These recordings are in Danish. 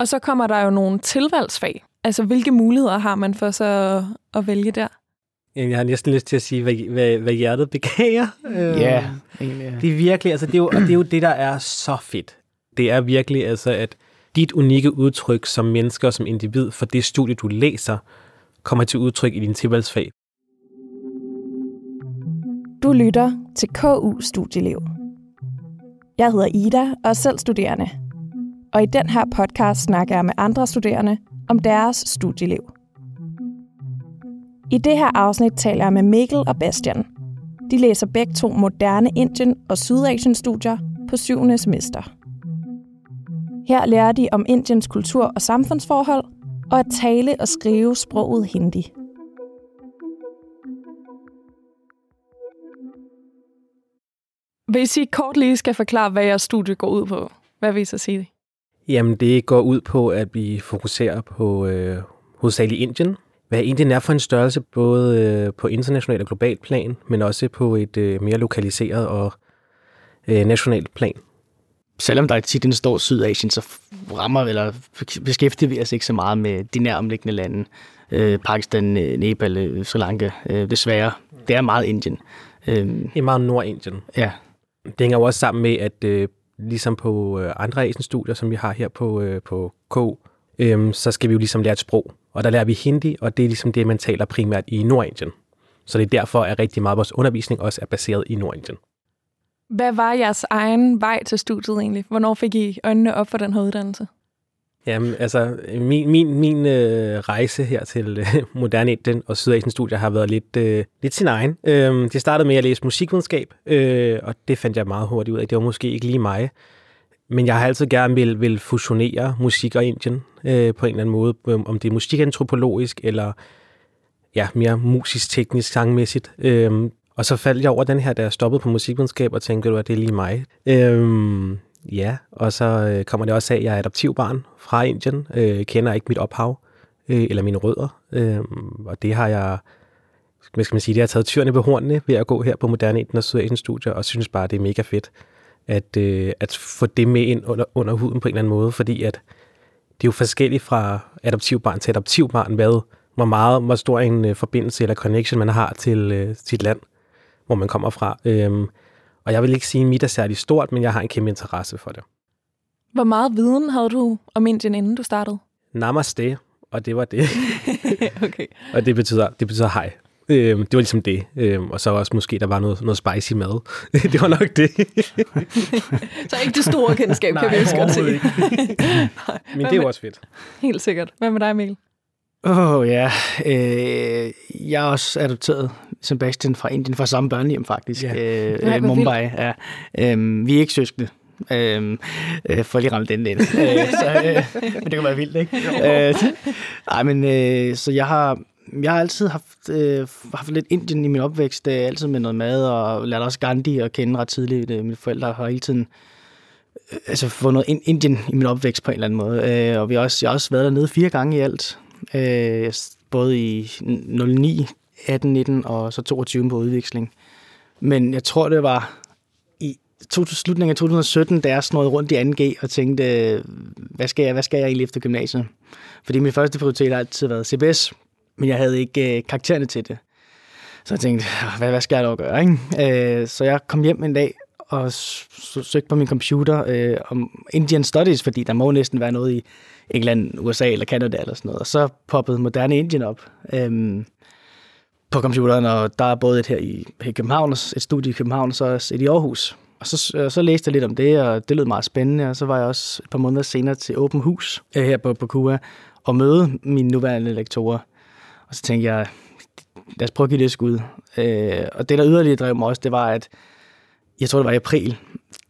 Og så kommer der jo nogle tilvalgsfag. Altså, hvilke muligheder har man for så at, at vælge der? Jamen, Jeg har næsten lyst til at sige, hvad, hvad, hvad hjertet begærer. Øh, Ja, egentlig. ja. Det er virkelig, altså det er, jo, og det er jo det, der er så fedt. Det er virkelig altså, at dit unikke udtryk som menneske og som individ for det studie, du læser, kommer til udtryk i din tilvalgsfag. Du lytter til KU Studieliv. Jeg hedder Ida og er selv studerende. Og i den her podcast snakker jeg med andre studerende om deres studieliv. I det her afsnit taler jeg med Mikkel og Bastian. De læser begge to moderne Indien- og Sydasien-studier på syvende semester. Her lærer de om Indiens kultur og samfundsforhold, og at tale og skrive sproget hindi. Hvis I kort lige skal forklare, hvad jeres studie går ud på, hvad vil I så sige? Jamen, det går ud på, at vi fokuserer på øh, hovedsageligt Indien. Hvad Indien er for en størrelse, både øh, på international og global plan, men også på et øh, mere lokaliseret og øh, nationalt plan. Selvom der tit står Sydasien, så rammer eller beskæftiger vi os ikke så meget med de næromliggende lande. Øh, Pakistan, øh, Nepal, øh, Sri Lanka. Øh, desværre, det er meget Indien. Øh, Det er meget Nordindien. ja, Det hænger jo også sammen med, at øh, ligesom på øh, andre Asienstudier, som vi har her på, øh, på K, øhm, så skal vi jo ligesom lære et sprog. Og der lærer vi hindi, og det er ligesom det, man taler primært i Nordindien. Så det er derfor, at rigtig meget af vores undervisning også er baseret i Nordindien. Hvad var jeres egen vej til studiet egentlig? Hvornår fik I øjnene op for den her uddannelse? Jamen, altså, min, min, min øh, rejse her til øh, moderne Indien og Sydasien studier har været lidt, øh, lidt sin egen. Øh, det startede med at læse musikvidenskab, øh, og det fandt jeg meget hurtigt ud af. Det var måske ikke lige mig. Men jeg har altid gerne vil, vil fusionere musik og Indien øh, på en eller anden måde. Øhm, om det er musikantropologisk eller ja, mere musisk-teknisk, sangmæssigt. Øh, og så faldt jeg over den her, da jeg stoppede på musikvidenskab og tænkte, at det er lige mig. Øh, Ja, og så øh, kommer det også af, at jeg er adoptivbarn fra Indien, øh, kender ikke mit ophav øh, eller mine rødder, øh, og det har jeg, hvad skal man sige, det har taget tyrene på hornene ved at gå her på Moderne Indien og Sydasien Studier, og synes bare, det er mega fedt at, øh, at få det med ind under, under huden på en eller anden måde, fordi at det er jo forskelligt fra adoptivbarn til adoptivbarn, hvad, hvor meget, hvor stor en øh, forbindelse eller connection man har til øh, sit land, hvor man kommer fra. Øh, og jeg vil ikke sige, at mit er særlig stort, men jeg har en kæmpe interesse for det. Hvor meget viden havde du om Indien, inden du startede? Namaste, og det var det. okay. og det betyder, det betyder hej. Øhm, det var ligesom det. Øhm, og så også måske, der var noget, noget spicy mad. det var nok det. Så ikke det store kendskab, kan vi også godt se. Men det er jo også fedt. Helt sikkert. Hvad med dig, Mikkel? Åh oh, ja, øh, jeg er også adopteret Sebastian fra Indien, fra samme børnehjem faktisk, Ja. øh, øh, Mumbai. Ja. Øh, vi er ikke søskende, øh, øh, for lige ramme den ind. øh, så, øh, men det kan være vildt, ikke? øh, nej, men øh, så jeg har, jeg har altid haft, øh, haft lidt Indien i min opvækst, øh, altid med noget mad, og lærte også Gandhi at kende ret tidligt. Øh, mine forældre har hele tiden øh, altså fået noget in- Indien i min opvækst på en eller anden måde. Øh, og vi har også, jeg har også været dernede fire gange i alt. Øh, både i 09, 18, 19 og så 22 på udveksling. Men jeg tror, det var i to, slutningen af 2017, da jeg snød rundt i 2G og tænkte, hvad skal jeg, hvad skal jeg egentlig efter gymnasiet? Fordi min første prioritet har altid været CBS, men jeg havde ikke øh, karaktererne til det. Så jeg tænkte, hvad, hvad skal jeg dog gøre? Ikke? Øh, så jeg kom hjem en dag og søgte på min computer øh, om Indian Studies, fordi der må næsten være noget i England, USA eller Canada eller sådan noget. Og så poppede Moderne Indien op øhm, på computeren, og der er både et her i, her i København, et studie i København, og så et i Aarhus. Og så, øh, så læste jeg lidt om det, og det lød meget spændende, og så var jeg også et par måneder senere til Åben Hus øh, her på, på KUA, og møde mine nuværende lektorer. Og så tænkte jeg, lad os prøve at give det et skud. Øh, og det, der yderligere drev mig også, det var, at jeg tror, det var i april,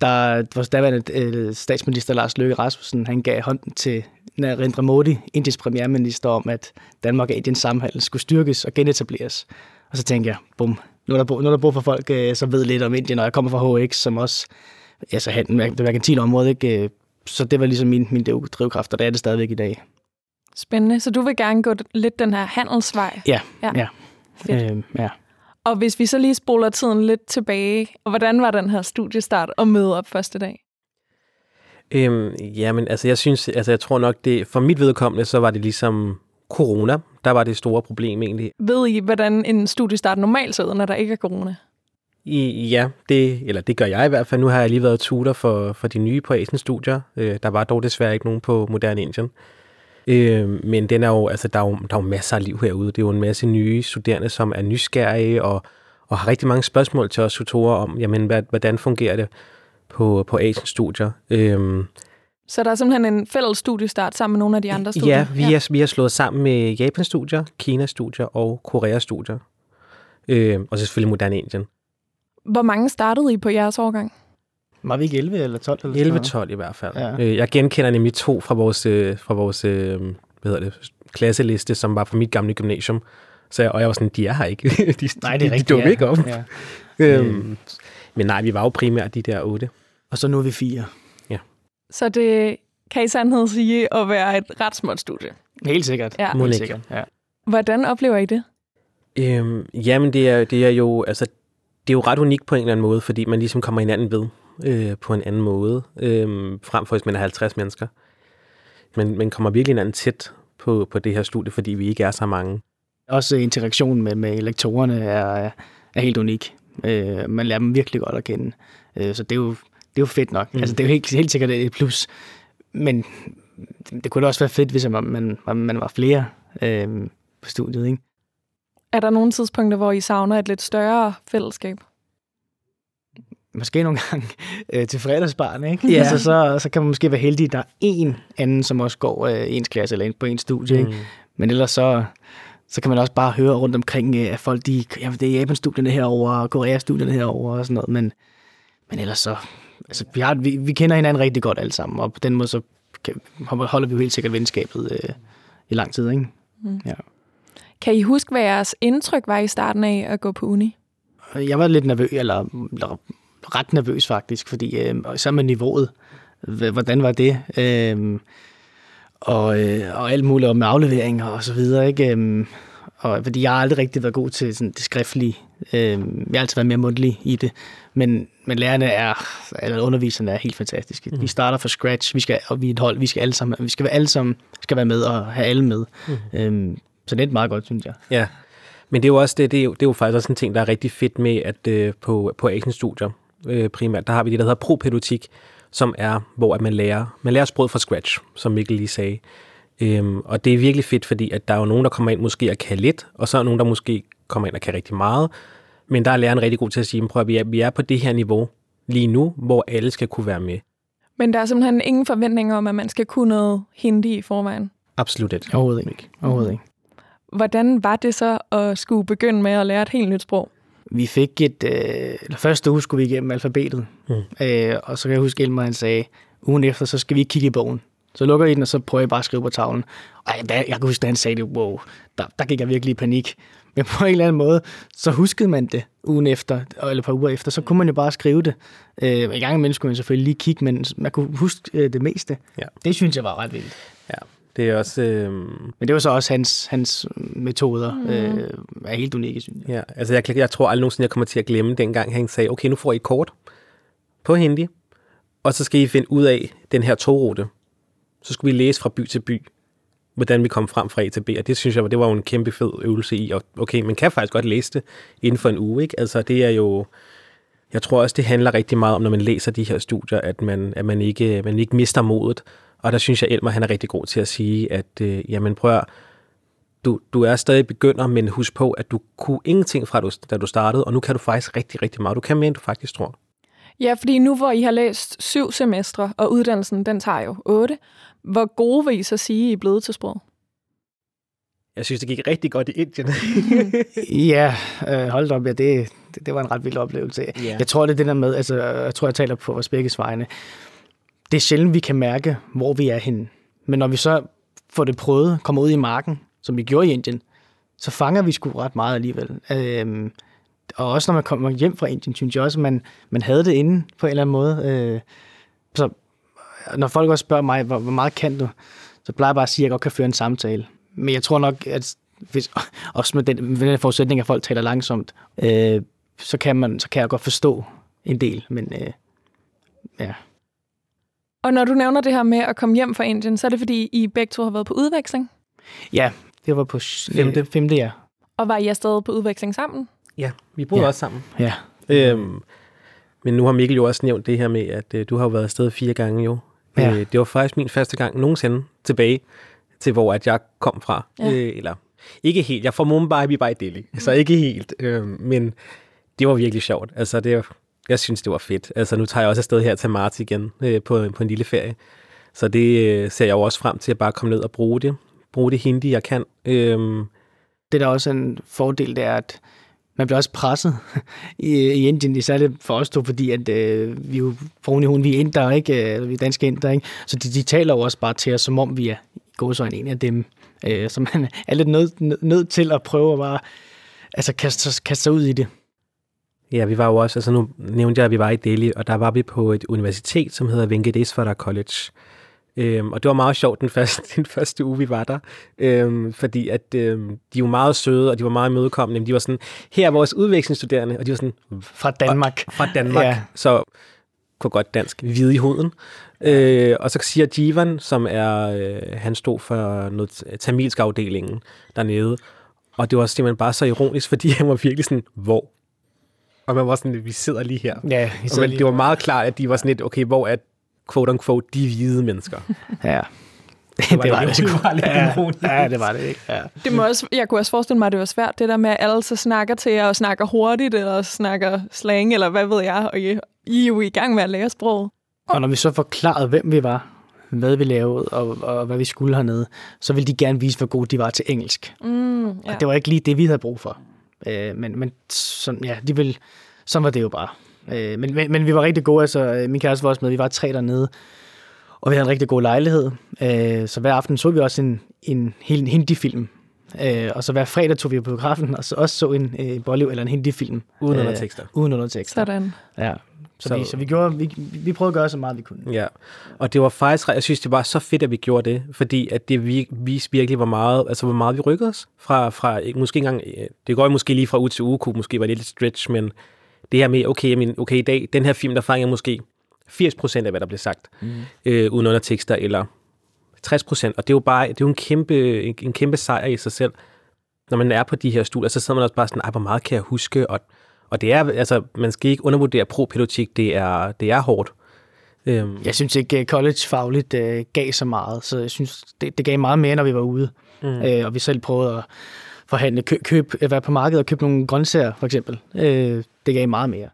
der vores daværende øh, statsminister Lars Løkke Rasmussen, han gav hånden til Narendra Modi, Indiens premierminister, om, at Danmark og Indiens samhandel skulle styrkes og genetableres. Og så tænkte jeg, bum, nu er der brug, nu er der brug for folk, øh, som ved lidt om Indien, og jeg kommer fra HX, som også, altså handel, det merkantile område, ikke? Øh, Så det var ligesom min, min driv- drivkraft, og det er det stadigvæk i dag. Spændende. Så du vil gerne gå lidt den her handelsvej? Ja, Ja. ja. Fedt. Øh, ja. Og hvis vi så lige spoler tiden lidt tilbage, og hvordan var den her studiestart og møde op første dag? Øhm, jamen, altså jeg synes, altså jeg tror nok, det, for mit vedkommende, så var det ligesom corona, der var det store problem egentlig. Ved I, hvordan en studiestart normalt ud, når der ikke er corona? I, ja, det, eller det gør jeg i hvert fald. Nu har jeg lige været tutor for, for de nye på Asian studier. Øh, der var dog desværre ikke nogen på Moderne Indien. Øh, men den er jo, altså, der, er jo, der er jo masser af liv herude. Det er jo en masse nye studerende, som er nysgerrige og, og har rigtig mange spørgsmål til os tutorer om, jamen, hvad, hvordan fungerer det på, på Asian studier. Øh, Så der er simpelthen en fælles studiestart sammen med nogle af de andre studier? Ja, vi, ja. Er, vi har slået sammen med Japan-studier, Kina-studier og Korea-studier. Øh, og så selvfølgelig Moderne Indien. Hvor mange startede I på jeres årgang? Var vi ikke 11 eller 12? Eller 11-12 i hvert fald. Ja. Øh, jeg genkender nemlig to fra vores, øh, fra vores øh, hvad hedder det, klasseliste, som var fra mit gamle gymnasium. Så jeg, og jeg var sådan, de er her ikke. de, Nej, det er de, rigtigt. de dukker ja. ikke op. Ja. Øhm, men nej, vi var jo primært de der otte. Og så nu er vi fire. Så det kan i sandhed sige at være et ret småt studie. Helt sikkert. Ja. Helt ikke. sikkert. Ja. Hvordan oplever I det? Øhm, jamen, det er, det er jo, altså, det er jo ret unikt på en eller anden måde, fordi man ligesom kommer hinanden ved øh, på en anden måde, øh, frem for hvis man er 50 mennesker. Men man kommer virkelig hinanden tæt på, på det her studie, fordi vi ikke er så mange. Også interaktionen med, med lektorerne er, er helt unik. Øh, man lærer dem virkelig godt at kende. Øh, så det er jo, det er jo fedt nok. Mm. Altså, det er jo helt, helt sikkert et plus. Men det, det kunne da også være fedt, hvis man, man, man var flere øh, på studiet. Ikke? Er der nogle tidspunkter, hvor I savner et lidt større fællesskab? Måske nogle gange øh, til fredagsbarn, ikke? Ja. Altså, så, så kan man måske være heldig, at der er en anden, som også går øh, ens klasse eller ind på ens studie. Ikke? Mm. Men ellers så, så kan man også bare høre rundt omkring, øh, at folk, de, ja, det er Japan-studierne herovre, og Korea-studierne herovre og sådan noget. Men, men ellers så, altså, vi, har, vi, vi kender hinanden rigtig godt alle sammen, og på den måde så kan, holder vi jo helt sikkert venskabet øh, i lang tid, ikke? Kan I huske, hvad jeres indtryk var i starten af at gå på uni? Jeg var lidt nervøs, eller, eller ret nervøs faktisk, fordi øh, så med niveauet, hvordan var det? Øh, og, øh, og alt muligt om afleveringer og så videre, ikke? Øh, og, fordi jeg har aldrig rigtig været god til sådan, det skriftlige. Øh, jeg har altid været mere mundtlig i det. Men, men lærerne er, eller underviserne er helt fantastiske. Mm. Vi starter fra scratch, vi skal, og vi er et hold, vi skal alle sammen, vi skal være alle sammen, skal være med og have alle med. Mm. Øh, så det er meget godt, synes jeg. Ja, men det er jo også det, det er jo, det er jo faktisk også en ting, der er rigtig fedt med, at øh, på, på Asian Studier øh, primært, der har vi det, der hedder propædeutik, som er, hvor at man lærer, man lærer sproget fra scratch, som Mikkel lige sagde. Øhm, og det er virkelig fedt, fordi at der er jo nogen, der kommer ind måske og kan lidt, og så er nogen, der måske kommer ind og kan rigtig meget. Men der er læreren rigtig god til at sige, prøv at vi er, vi er på det her niveau lige nu, hvor alle skal kunne være med. Men der er simpelthen ingen forventninger om, at man skal kunne noget hindi i forvejen. Absolut ikke. Overhovedet ikke. Overhovedet ikke. Hvordan var det så at skulle begynde med at lære et helt nyt sprog? Vi fik et... Øh, eller første uge skulle vi igennem alfabetet. Mm. Øh, og så kan jeg huske, Elmer han sagde, ugen efter, så skal vi kigge i bogen. Så lukker I den, og så prøver jeg bare at skrive på tavlen. Og jeg, jeg kan huske, da han sagde det, wow, der, der gik jeg virkelig i panik. Men på en eller anden måde, så huskede man det ugen efter, eller et par uger efter, så kunne man jo bare skrive det. Øh, I gang imellem skulle man selvfølgelig lige kigge, men man kunne huske øh, det meste. Ja. Det synes jeg var ret vildt. Ja, det er også... Øh, Men det var så også hans, hans metoder, mm. øh, er helt unikke, synes jeg. Ja, altså jeg, jeg tror aldrig nogensinde, jeg kommer til at glemme dengang, han sagde, okay, nu får I et kort på hindi, og så skal I finde ud af den her togrute. Så skulle vi læse fra by til by, hvordan vi kom frem fra A til B, og det synes jeg, det var jo en kæmpe fed øvelse i, og okay, man kan faktisk godt læse det inden for en uge, ikke? Altså det er jo, jeg tror også, det handler rigtig meget om, når man læser de her studier, at man, at man, ikke, man ikke mister modet, og der synes jeg, Elmer han er rigtig god til at sige, at øh, jamen prøv at, du, du er stadig begynder, men husk på, at du kunne ingenting fra, du, da du startede, og nu kan du faktisk rigtig, rigtig meget. Du kan mere, end du faktisk tror. Ja, fordi nu hvor I har læst syv semestre, og uddannelsen den tager jo otte, hvor gode vil I så sige, I er blevet til sprog? Jeg synes, det gik rigtig godt i Indien. Ja, øh, hold op, ja, det, det, det var en ret vild oplevelse. Ja. Jeg tror, det er det der med, altså, jeg tror, jeg taler på vores begge vegne. Det er sjældent, vi kan mærke, hvor vi er henne. Men når vi så får det prøvet, kommer ud i marken, som vi gjorde i Indien, så fanger vi sgu ret meget alligevel. Øhm, og også når man kommer hjem fra Indien, synes jeg også, at man, man havde det inde på en eller anden måde. Øh, så øh, når folk også spørger mig, hvor, hvor meget kan du, så plejer jeg bare at sige, at jeg godt kan føre en samtale. Men jeg tror nok, at hvis, også med den, med den forudsætning, at folk taler langsomt, øh, så, kan man, så kan jeg godt forstå en del. Men øh, ja, og når du nævner det her med at komme hjem fra Indien, så er det fordi, I begge to har været på udveksling? Ja, det var på femte, femte ja. Og var I afsted på udveksling sammen? Ja, vi boede Ja. også sammen. Ja, Øhm, men nu har Mikkel jo også nævnt det her med, at øh, du har jo været afsted fire gange jo. Ja. Øh, det var faktisk min første gang nogensinde tilbage til, hvor at jeg kom fra. Ja. Øh, eller ikke helt. Jeg er fra Mumbai, vi var i Delhi. Så ikke helt. Øh, men det var virkelig sjovt. Altså, det, var- jeg synes, det var fedt. Altså, nu tager jeg også afsted her til marts igen øh, på, på en lille ferie. Så det øh, ser jeg jo også frem til at bare komme ned og bruge det. Bruge det hindi, jeg kan. Øhm, det der også er en fordel, det er, at man bliver også presset i, i Indien, især det for os to, fordi at, øh, vi er jo brune hun, vi er inder, ikke? Eller vi er danske inder, ikke? Så de, de taler jo også bare til os, som om vi er i gåsøjne en af dem. Øh, så man er lidt nødt nød, nød til at prøve at bare altså, kaste, kaste sig ud i det. Ja, vi var jo også, altså nu nævnte jeg, at vi var i Delhi, og der var vi på et universitet, som hedder Venkateswara College. Øhm, og det var meget sjovt den første, den første uge, vi var der, øhm, fordi at øhm, de var meget søde, og de var meget imødekommende. Men de var sådan, her er vores udvekslingsstuderende, og de var sådan, Fra Danmark. fra Danmark, ja. så på godt dansk, hvide i huden. Øh, og så siger Jivan, som er, øh, han stod for noget tamilsk afdelingen dernede, og det var simpelthen bare så ironisk, fordi han var virkelig sådan, hvor? Og man var sådan, vi sidder lige her. Ja, Og især men lige- det var meget klart, at de var sådan lidt, okay, hvor er quote unquote de hvide mennesker? Ja. Det det var det. det var lidt Ja, ironisk. ja, det var det ikke. Ja. Det må også, jeg kunne også forestille mig, at det var svært, det der med, at alle så snakker til jer, og snakker hurtigt, eller snakker slang, eller hvad ved jeg, og I, I er jo i gang med at lære sproget. Og når vi så forklarede, hvem vi var, hvad vi lavede, og, og hvad vi skulle hernede, så ville de gerne vise, hvor gode de var til engelsk. Mm, ja. Og det var ikke lige det, vi havde brug for. Øh, men men sådan, ja, de vil, sådan var det jo bare. Øh, men, men, men vi var rigtig gode, altså øh, min kæreste var også med, vi var tre dernede, og vi havde en rigtig god lejlighed. Øh, så hver aften så vi også en, en hel hindi-film. Øh, og så hver fredag tog vi på biografen, og så også så en øh, Bollywood eller en hindi-film. Uden Øh, undertekster. Uden undertekster. Sådan. Ja. Så, Så- vi, så vi, gjorde, vi, vi prøvede at gøre så meget, vi kunne. Ja, og det var faktisk, jeg synes, det var så fedt, at vi gjorde det, fordi at det vi- viste virkelig, hvor meget, altså hvor meget vi rykkede os fra, fra måske engang, øh, det går måske lige fra uge til uge, kunne måske være lidt et stretch, men det her med, okay, men, okay i dag, den her film, der fanger måske 80% af, hvad der blev sagt, mm. øh, uden undertekster, eller 60%, og det er jo bare, det er jo en kæmpe, en, en kæmpe sejr i sig selv. Når man er på de her studier, så sidder man også bare sådan, hvor meget kan jeg huske, og, og det er, altså, man skal ikke undervurdere pro-pædagogik, det er, det er hårdt. Øhm, Jeg synes ikke, øh, college fagligt øh, gav så meget, så jeg synes, det, det gav meget mere, når vi var ude. Mm. Øh, og vi selv prøvede at forhandle, køb, køb, at være på markedet og købe nogle grøntsager, for eksempel. Øh, det gav meget mere.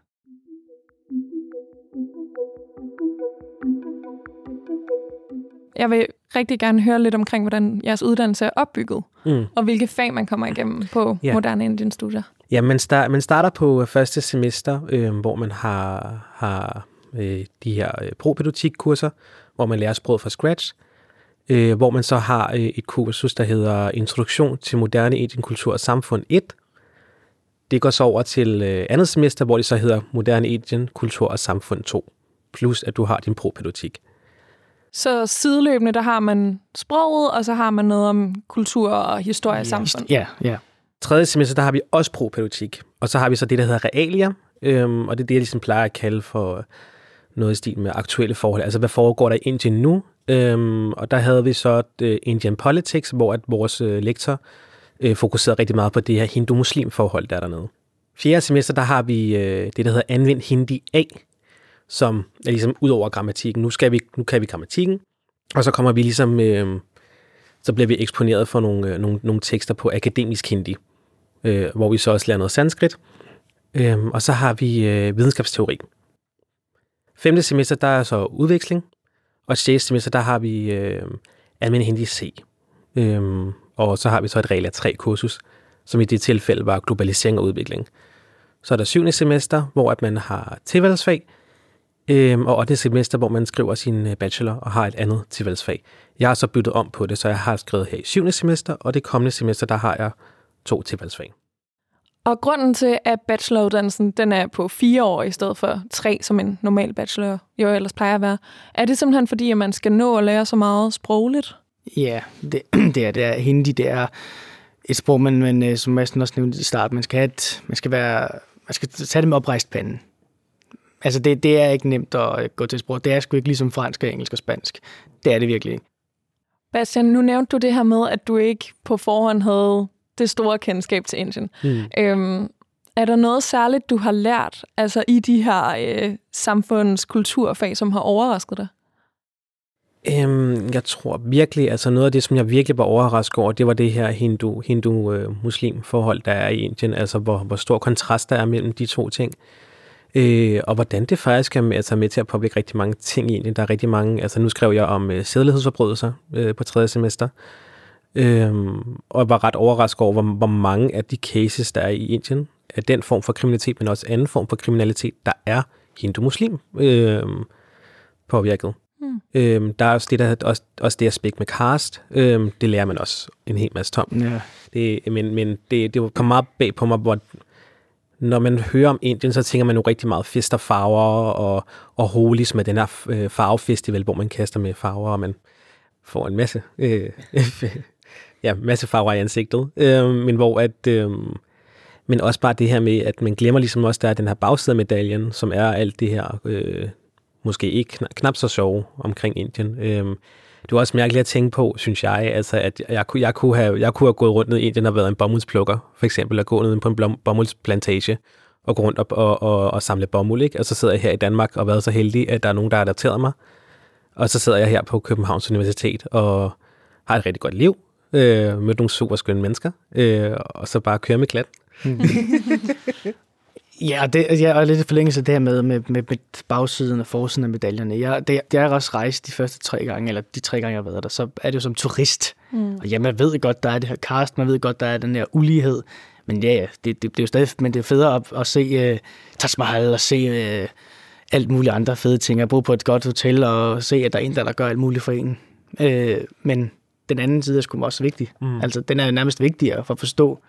Jeg vil rigtig gerne høre lidt omkring, hvordan jeres uddannelse er opbygget, Mm. og hvilke fag man kommer igennem på Ja. moderne Indian studier. Ja, man, start, man starter på første semester, øh, hvor man har, har øh, de her øh, pro-pædagogikkurser, hvor man lærer sproget fra scratch, øh, hvor man så har øh, et kursus, der hedder Introduktion til moderne Indien kultur og samfund 1. Det går så over til øh, andet semester, hvor det så hedder Moderne Indien kultur og samfund 2, plus at du har din pro-pædagogik. Så sideløbende, der har man sproget, og så har man noget om kultur og historie og samfund. Ja, ja. tredje semester, der har vi også pro-pædagogik. Og så har vi så det, der hedder realia, øhm, og det er det, jeg ligesom plejer at kalde for noget i stil med aktuelle forhold. Altså, hvad foregår der i Indien nu? Øhm, og der havde vi så et, uh, Indian Politics, hvor at vores uh, lektor uh, fokuserede rigtig meget på det her hindu-muslim-forhold, der er dernede. Fjerde semester, der har vi uh, det, der hedder Anvend Hindi A, som er ligesom ud over grammatikken. Nu, skal vi, nu kan vi grammatikken, og så kommer vi ligesom... Øh, så bliver vi eksponeret for nogle, øh, nogle, nogle tekster på akademisk hindi, øh, hvor vi så også lærer noget sanskrit. Øh, og så har vi øh, videnskabsteori. Femte semester, der er så udveksling, og sjette semester, der har vi øh, almindelig hindi C. Øh, og så har vi så et regel 3 kursus, som i det tilfælde var globalisering og udvikling. Så er der syvende semester, hvor at man har tilvalgsfag, øhm, og 8. semester, hvor man skriver sin øh, bachelor og har et andet tilvalgsfag. Jeg har så byttet om på det, så jeg har skrevet her i 7. semester, og det kommende semester, der har jeg to tilvalgsfag. Og grunden til, at bacheloruddannelsen den er på fire år i stedet for tre, som en normal bachelor jo ellers plejer at være, er det simpelthen fordi, at man skal nå at lære så meget sprogligt? Ja, det, det er det. Er, hindi, det er et sprog, men, men øh, som Madsen også nævnte i starten, man skal, have et, man skal, være, man skal tage det med oprejst panden. Altså, det, det er ikke nemt at gå til sprog. Det er sgu ikke ligesom fransk, engelsk og spansk. Det er det virkelig ikke. Bastian, nu nævnte du det her med, at du ikke på forhånd havde det store kendskab til Indien. Mm. Øhm, er der noget særligt, du har lært altså i de her øh, samfunds kulturfag, som har overrasket dig? Øhm, jeg tror virkelig, altså noget af det, som jeg virkelig var overrasket over, det var det her hindu-muslim hindu, forhold, der er i Indien. Altså, hvor, hvor stor kontrast der er mellem de to ting. Øh, og hvordan det faktisk er med, altså med til at påvirke rigtig mange ting i Indien. Der er rigtig mange, altså nu skrev jeg om øh, sædelighedsforbrydelser øh, på tredje semester. Øh, og jeg var ret overrasket over, hvor, hvor mange af de cases, der er i Indien, af den form for kriminalitet, men også anden form for kriminalitet, der er hindu-muslim øh, påvirket. Mm. Øhm, der er også det, der, også, også det aspekt med cast. Øhm, det lærer man også en hel masse om. Ja. Det, men men det, det kommer meget bag på mig, hvor når man hører om Indien, så tænker man jo rigtig meget fest og farver og, og holis med den her øh, farvefestival, hvor man kaster med farver, og man får en masse, øh, ja, masse farver i ansigtet. Øh, men hvor at, øh, men også bare det her med, at man glemmer ligesom også, der er den her bagside af medaljen, som er alt det her øh, måske ikke knap så sjove omkring Indien. Øh, det var også mærkeligt at tænke på, synes jeg, altså, at jeg, jeg, kunne have, jeg kunne have gået rundt ned i Indien og været en bomuldsplukker, for eksempel, at gå ned på en bomuldsplantage og gå rundt op og, og, og samle bomuld, ikke? Og så sidder jeg her i Danmark og været så heldig, at der er nogen, der har adapteret mig. Og så sidder jeg her på Københavns Universitet og har et rigtig godt liv, øh, mødt nogle super skønne mennesker, øh, og så bare køre med klat. Mm. Ja, det, jeg er lidt i forlængelse af det her med, med, med, med bagsiden og forsiden af medaljerne. Jeg, det, jeg har også rejst de første tre gange, eller de tre gange, jeg har været der, så er det jo som turist. Mm. Og ja, man ved godt, der er det her cast, man ved godt, der er den her ulighed. Men ja, ja, det, det, det er jo stadig, men det er federe at, at se uh, Taj Mahal og se uh, alt muligt andre fede ting. At bo på et godt hotel og se, at der er en, der, der gør alt muligt for en. Uh, men den anden side er sgu også vigtig. Mm. Altså, den er nærmest vigtigere for at forstå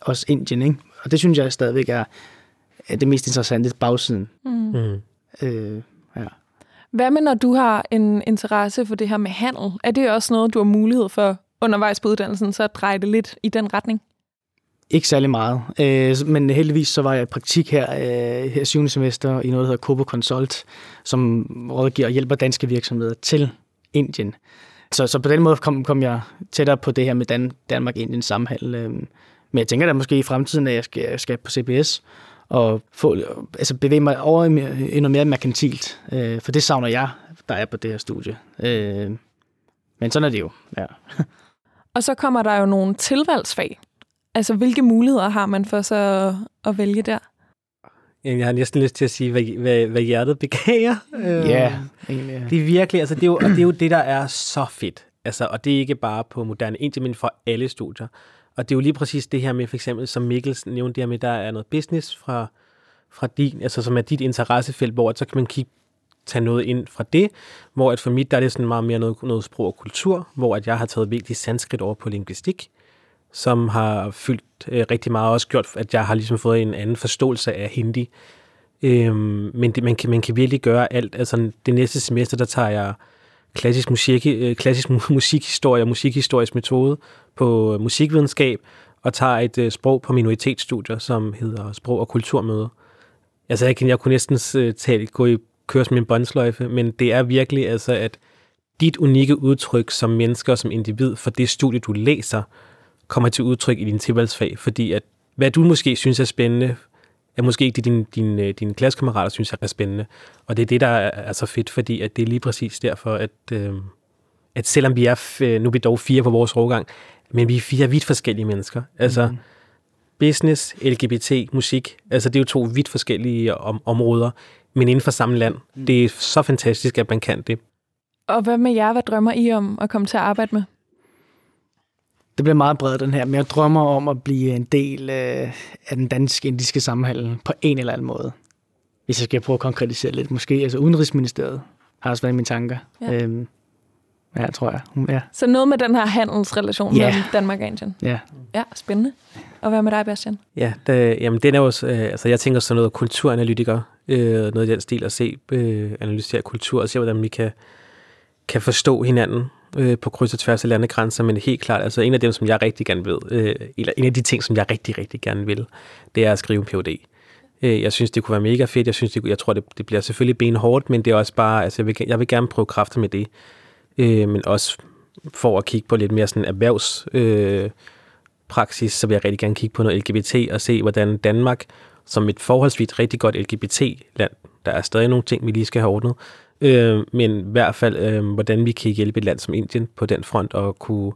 os Indien, ikke? Og det synes jeg stadigvæk er det mest interessante bagsiden. Mm. Mm. Øh, ja. Hvad med, når du har en interesse for det her med handel? Er det også noget, du har mulighed for undervejs på uddannelsen, så at dreje det lidt i den retning? Ikke særlig meget, øh, men heldigvis så var jeg i praktik her, øh, her 7. semester i noget, der hedder Kobo Consult, som rådgiver og hjælper danske virksomheder til Indien. Så, så på den måde kom, kom jeg tættere på det her med Dan, Danmark-Indien samhandel. Øh. Men jeg tænker da måske i fremtiden, at jeg skal, jeg skal på CBS og få, altså bevæge mig over i noget mere merkantilt. Øh, for det savner jeg, der er på det her studie. Øh, men sådan er det jo, ja. Og så kommer der jo nogle tilvalgsfag. Altså, hvilke muligheder har man for så at, at vælge der? Jeg har næsten lyst til at sige, hvad, hvad, hvad hjertet begærer. Ja, egentlig. Det er virkelig, altså det er, jo, og det er jo det, der er så fedt. Altså, og det er ikke bare på moderne Indien, men for alle studier. Og det er jo lige præcis det her med, for eksempel, som Mikkel nævnte, der med, der er noget business fra, fra din, altså som er dit interessefelt, hvor så kan man kigge tage noget ind fra det, hvor at for mit, der er det sådan meget mere noget, noget sprog og kultur, hvor at jeg har taget vigtigt sanskrit over på linguistik, som har fyldt øh, rigtig meget, også gjort, at jeg har ligesom fået en anden forståelse af hindi. Øhm, men det, man, kan, man kan virkelig gøre alt. Altså det næste semester, der tager jeg klassisk, musik, øh, klassisk musikhistorie og musikhistorisk metode på øh, musikvidenskab, og tager et øh, sprog på minoritetsstudier, som hedder sprog- og kulturmøde. Altså, jeg, kan, jeg kunne næsten øh, tale, gå i køre som en båndsløjfe, men det er virkelig altså, at dit unikke udtryk som menneske og som individ for det studie, du læser, kommer til udtryk i din tilvalgsfag, fordi at hvad du måske synes er spændende, er måske ikke det, dine din, øh, din klassekammerater synes er spændende. Og det er det, der er så fedt, fordi at det er lige præcis derfor, at, øh, at selvom vi er, nu er vi dog fire på vores årgang, men vi er fire vidt forskellige mennesker. Altså, mm. business, LGBT, musik, altså det er jo to vidt forskellige om, områder, men inden for samme land. Mm. Det er så fantastisk, at man kan det. Og hvad med jer? Hvad drømmer I om at komme til at arbejde med? Det bliver meget bredt, den her, men jeg drømmer om at blive en del øh, af den dansk-indiske samhandel på en eller anden måde. Hvis jeg skal prøve at konkretisere lidt. Måske altså Udenrigsministeriet har også været i mine tanker. Ja. Øhm, Ja, tror jeg. Ja. Så noget med den her handelsrelation yeah. mellem Danmark og Indien. Ja. Ja, spændende. Og hvad med dig, Bastian? Ja, det, jamen den er jo, øh, altså jeg tænker sådan noget kulturanalytiker, øh, noget i den stil at se, øh, analysere kultur og se, hvordan vi kan, kan forstå hinanden øh, på kryds og tværs af landegrænser, men helt klart, altså en af dem, som jeg rigtig gerne vil, øh, eller en af de ting, som jeg rigtig, rigtig gerne vil, det er at skrive en PhD. Øh, jeg synes, det kunne være mega fedt. Jeg, synes, det, jeg tror, det, det bliver selvfølgelig benhårdt, men det er også bare, altså jeg vil, jeg vil gerne prøve kræfter med det. Øh, men også for at kigge på lidt mere sådan erhvervs øh, praksis, så vil jeg rigtig gerne kigge på noget LGBT og se, hvordan Danmark, som et forholdsvis rigtig godt LGBT-land, der er stadig nogle ting, vi lige skal have ordnet, øh, men i hvert fald, øh, hvordan vi kan hjælpe et land som Indien på den front og kunne,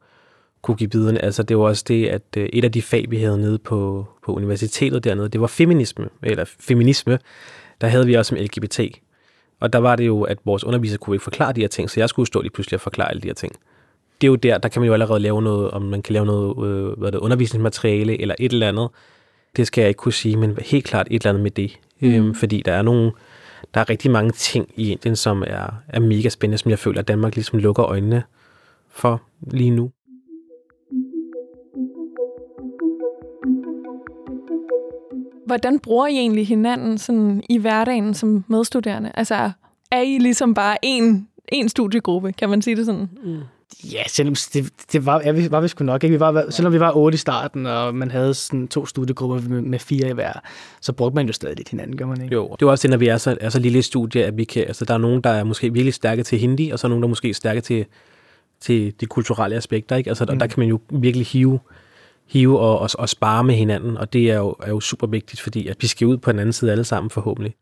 kunne give biderne. Altså, det var også det, at øh, et af de fag, vi havde nede på, på universitetet dernede, det var feminisme, eller feminisme. Der havde vi også som LGBT. Og der var det jo, at vores underviser kunne ikke forklare de her ting, så jeg skulle stå lige pludselig og forklare alle de her ting. Det er jo der, der kan man jo allerede lave noget, om man kan lave noget øh, hvad det, undervisningsmateriale eller et eller andet. Det skal jeg ikke kunne sige, men helt klart et eller andet med det. Mm. Øhm, fordi der er nogle, der er rigtig mange ting i Indien, som er, er mega spændende, som jeg føler, at Danmark ligesom lukker øjnene for lige nu. Hvordan bruger I egentlig hinanden sådan i hverdagen som medstuderende? Altså, er I ligesom bare en, en studiegruppe, kan man sige det sådan? Mm. Ja, selvom det, det var, ja, vi var vi sgu nok ikke. Vi var, selvom vi var otte i starten, og man havde sådan to studiegrupper med, med fire i hver, så brugte man jo stadig lidt hinanden, gør man ikke? Jo, det er også det, når vi er så, er så lille studie, at vi kan, altså der er nogen, der er måske virkelig stærke til hindi, og så er nogen, der er måske stærke til, til de kulturelle aspekter, ikke? Altså, mm. der, der kan man jo virkelig hive, hive og, og, og spare med hinanden, og det er jo, er jo super vigtigt, fordi at vi skal ud på den anden side alle sammen forhåbentlig.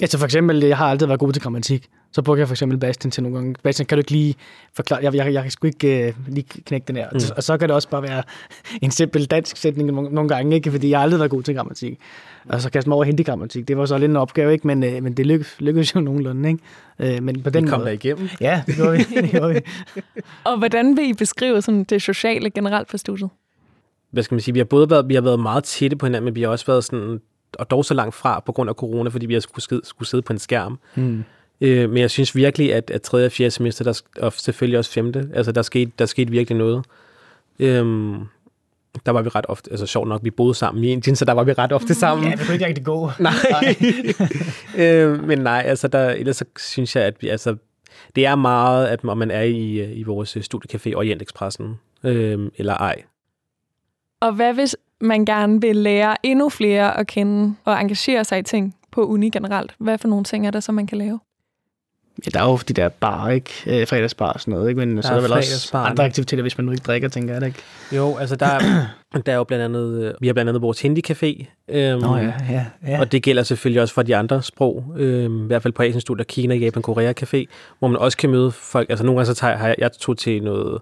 Altså for eksempel, jeg har altid været god til grammatik. Så brugte jeg for eksempel Bastian til nogle gange. Bastian, kan du ikke lige forklare? Jeg, jeg, jeg kan sgu ikke uh, lige knække den her. Mm. Og så kan det også bare være en simpel dansk sætning nogle gange, ikke? fordi jeg har aldrig været god til grammatik. Og så kaste mig over hindi-grammatik. Det var så lidt en opgave, ikke? Men, uh, men det lykkedes, lykkedes jo nogenlunde. Ikke? Uh, men på den vi kom måde, der igennem. Ja, det gjorde vi. det gjorde vi. og hvordan vil I beskrive sådan det sociale generelt på studiet? Hvad skal man sige? Vi har både været, vi har været meget tætte på hinanden, men vi har også været sådan og dog så langt fra på grund af corona, fordi vi har skulle, skide, skulle sidde på en skærm. Mm. Øh, men jeg synes virkelig, at, at 3. og 4. semester, der, og selvfølgelig også 5. Altså, der skete, der skete virkelig noget. Øhm, der var vi ret ofte, altså sjovt nok, vi boede sammen i Indien, så der var vi ret ofte sammen. Ja, det kunne ikke rigtig gå. Nej. øh, men nej, altså der, ellers så synes jeg, at vi, altså, det er meget, at man er i, i vores studiecafé Orient Expressen, øh, eller ej. Og hvad hvis man gerne vil lære endnu flere at kende og engagere sig i ting på uni generelt? Hvad for nogle ting er der, som man kan lave? Ja, der er jo de der bar, ikke? Øh, fredagsbar og sådan noget, ikke? Men der så er der vel også andre aktiviteter, hvis man nu ikke drikker, tænker jeg det, ikke? Jo, altså der, er, der er jo blandt andet, øh, vi har blandt andet vores hindi-café. Øhm, Nå ja, ja, ja. Og det gælder selvfølgelig også for de andre sprog, øhm, i hvert fald på Asiens der Kina, Japan, Korea Café, hvor man også kan møde folk. Altså nogle gange så tager jeg, jeg tog til noget,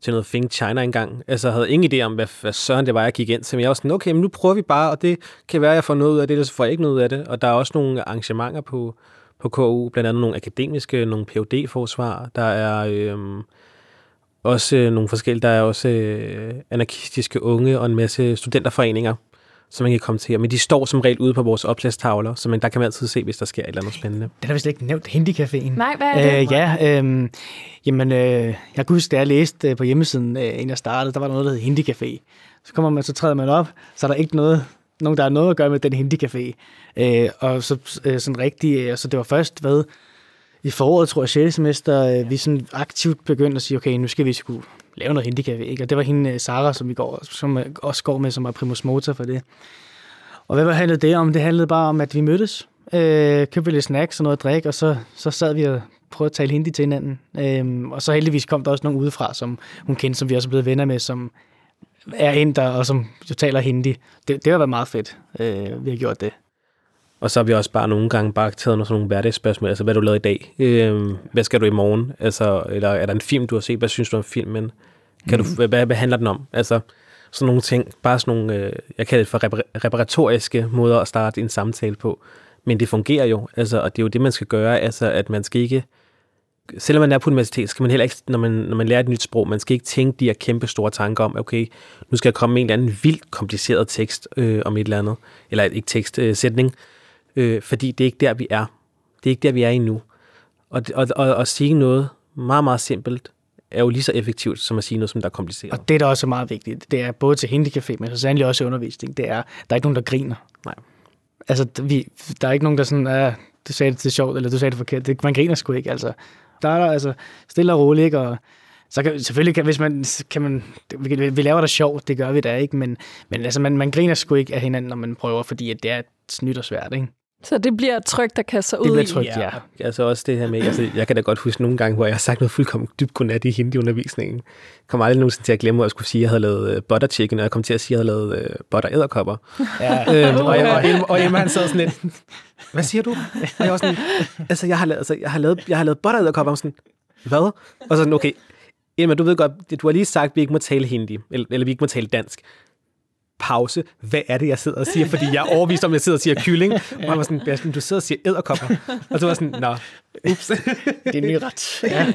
til noget Think China engang. Altså, jeg havde ingen idé om, hvad, hvad søren det var, jeg gik ind til. Men jeg var sådan, okay, men nu prøver vi bare, og det kan være, at jeg får noget ud af det, eller så får jeg ikke noget ud af det. Og der er også nogle arrangementer på, på KU, blandt andet nogle akademiske, nogle phd forsvar Der er øhm, også øh, nogle forskellige, der er også øh, anarkistiske unge og en masse studenterforeninger, som man kan komme til. Men de står som regel ude på vores opslagstavler, så man, der kan man altid se, hvis der sker et eller andet spændende. Det har vi slet ikke nævnt, Hindi-caféen. Nej, hvad er det? Øh, ja, øh, jamen, øh, jeg kan huske, da jeg læste øh, på hjemmesiden, øh, inden jeg startede, der var noget, der hed Hindi-café. Så kommer man, så træder man op, så er der ikke noget, nogen, der har noget at gøre med den Hindi-café. Øh, og så øh, sådan rigtig, øh, så det var først, hvad, i foråret, tror jeg, 6. semester, øh, vi sådan aktivt begyndte at sige, okay, nu skal vi skulle lave noget handicap, ikke? Og det var hende, øh, Sara, som vi går, som øh, også går med, som var primus motor for det. Og hvad handlede det om? Det handlede bare om, at vi mødtes, øh, købte lidt snacks og noget at drikke, og så, så sad vi og prøvede at tale hindi til hinanden. Øh, og så heldigvis kom der også nogen udefra, som hun kendte, som vi også er blevet venner med, som er inder, og som jo taler hindi. Det, det har været meget fedt, øh, vi har gjort det. Og så har vi også bare nogle gange bare taget nogle, sådan nogle hverdagsspørgsmål. Altså, hvad du lavet i dag? Øh, hvad skal du i morgen? Altså, eller er der en film, du har set? Hvad synes du om filmen? Kan mm. du, mhm. hvad, hvad handler den om? Altså, sådan nogle ting. Bare sådan nogle, øh, jeg kalder det for repar- reparatoriske måder at starte en samtale på. Men det fungerer jo. Altså, og det er jo det, man skal gøre. Altså, at man skal ikke selvom man er på universitet, skal man heller ikke, når man, når man lærer et nyt sprog, man skal ikke tænke de her kæmpe store tanker om, okay, nu skal jeg komme med en eller anden vildt kompliceret tekst øh, om et eller andet, eller ikke tekst, øh, sætning, øh, fordi det er ikke der, vi er. Det er ikke der, vi er endnu. Og, og, og at sige noget meget, meget simpelt, er jo lige så effektivt, som at sige noget, som der er kompliceret. Og det, der også er meget vigtigt, det er både til Hindi-café, men så sandelig også i undervisning, det er, der er ikke nogen, der griner. Nej. Altså, vi, der er ikke nogen, der sådan, ah, du sagde det til sjovt, eller du sagde det forkert. Det, man griner sgu ikke, altså. Der er der, altså, stille og roligt, ikke? Og, så kan, selvfølgelig kan, hvis man, kan man, vi, vi laver det sjovt, det gør vi da ikke, men, men altså, man, man griner sgu ikke af hinanden, når man prøver, fordi at det, er, snydt og svært, ikke? Så det bliver trygt at kaste sig Det ud bliver i. trygt, ja. Altså også det her med, altså, jeg kan da godt huske nogle gange, hvor jeg har sagt noget fuldkommen dybt godnat i hindi-undervisningen. Jeg kommer aldrig nogensinde til at glemme, hvor jeg skulle sige, at jeg havde lavet uh, butter chicken, og jeg kom til at sige, at jeg havde lavet uh, butter æderkopper. ja. øhm, og, jeg, og, Emma, og Emma, han sad sådan lidt, hvad siger du? Og jeg var sådan, altså jeg har lavet, altså, jeg har lavet, jeg har lavet butter æderkopper. Og sådan, hvad? Og sådan, okay, Emma, du ved godt, du har lige sagt, at vi ikke må tale hindi, eller, eller vi ikke må tale dansk pause. Hvad er det, jeg sidder og siger? Fordi jeg er overvist om, jeg sidder og siger kylling. Og jeg var sådan, Bastian, du sidder og siger æderkopper. Og så var sådan, nå, ups. Det er en ny ret. Ja.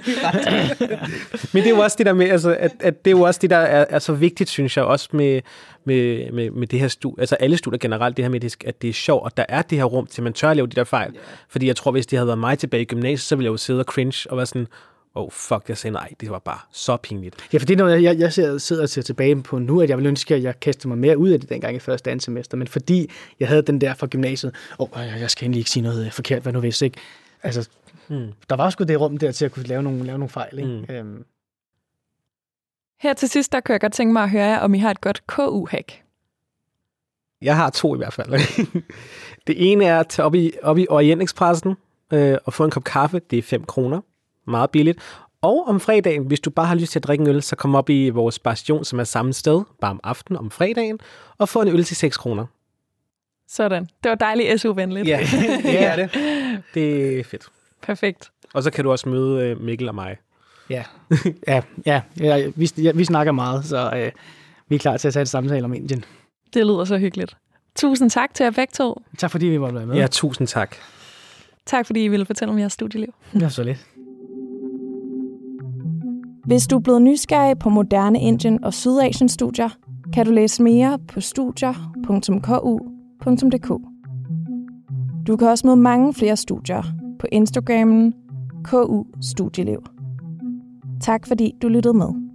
Men det er jo også det der med, altså, at, at det er jo også det, der er, er så vigtigt, synes jeg, også med, med, med, med det her studie, altså alle studier generelt, det her med, at det er sjovt, og der er det her rum til, at man tør at lave de der fejl. Yeah. Fordi jeg tror, hvis det havde været mig tilbage i gymnasiet, så ville jeg jo sidde og cringe og være sådan, oh fuck, jeg sagde nej, det var bare så pinligt. Ja, for det er noget, jeg, jeg sidder, og ser tilbage på nu, at jeg ville ønske, at jeg kastede mig mere ud af det dengang i første og semester, men fordi jeg havde den der fra gymnasiet, åh, oh, jeg skal endelig ikke sige noget øh, forkert, hvad nu hvis, ikke? Altså, hmm. der var sgu det rum der til at kunne lave nogle, lave nogle fejl, ikke? Hmm. Øhm. Her til sidst, der kunne jeg godt tænke mig at høre jer, om I har et godt KU-hack. Jeg har to i hvert fald. det ene er at tage op i, op i Orientekspressen øh, og få en kop kaffe. Det er 5 kroner. Meget billigt. Og om fredagen, hvis du bare har lyst til at drikke en øl, så kom op i vores bastion, som er samme sted, bare om aftenen om fredagen, og få en øl til 6 kroner. Sådan. Det var dejligt SU-venligt. Ja, det er det. Det er fedt. Perfekt. Og så kan du også møde øh, Mikkel og mig. Ja, ja, ja, ja vi, ja, vi snakker meget, så øh, vi er klar til at tage et samtale om Indien. Det lyder så hyggeligt. Tusind tak til jer begge to. Tak fordi vi måtte være med. Ja, tusind tak. Tak fordi I ville fortælle om jeres studieliv. Det var så lidt. Hvis du er blevet nysgerrig på moderne Indien og Sydasiens studier, kan du læse mere på studier.ku.dk. Du kan også møde mange flere studier på Instagrammen KU Studieliv. Tak fordi du lyttede med.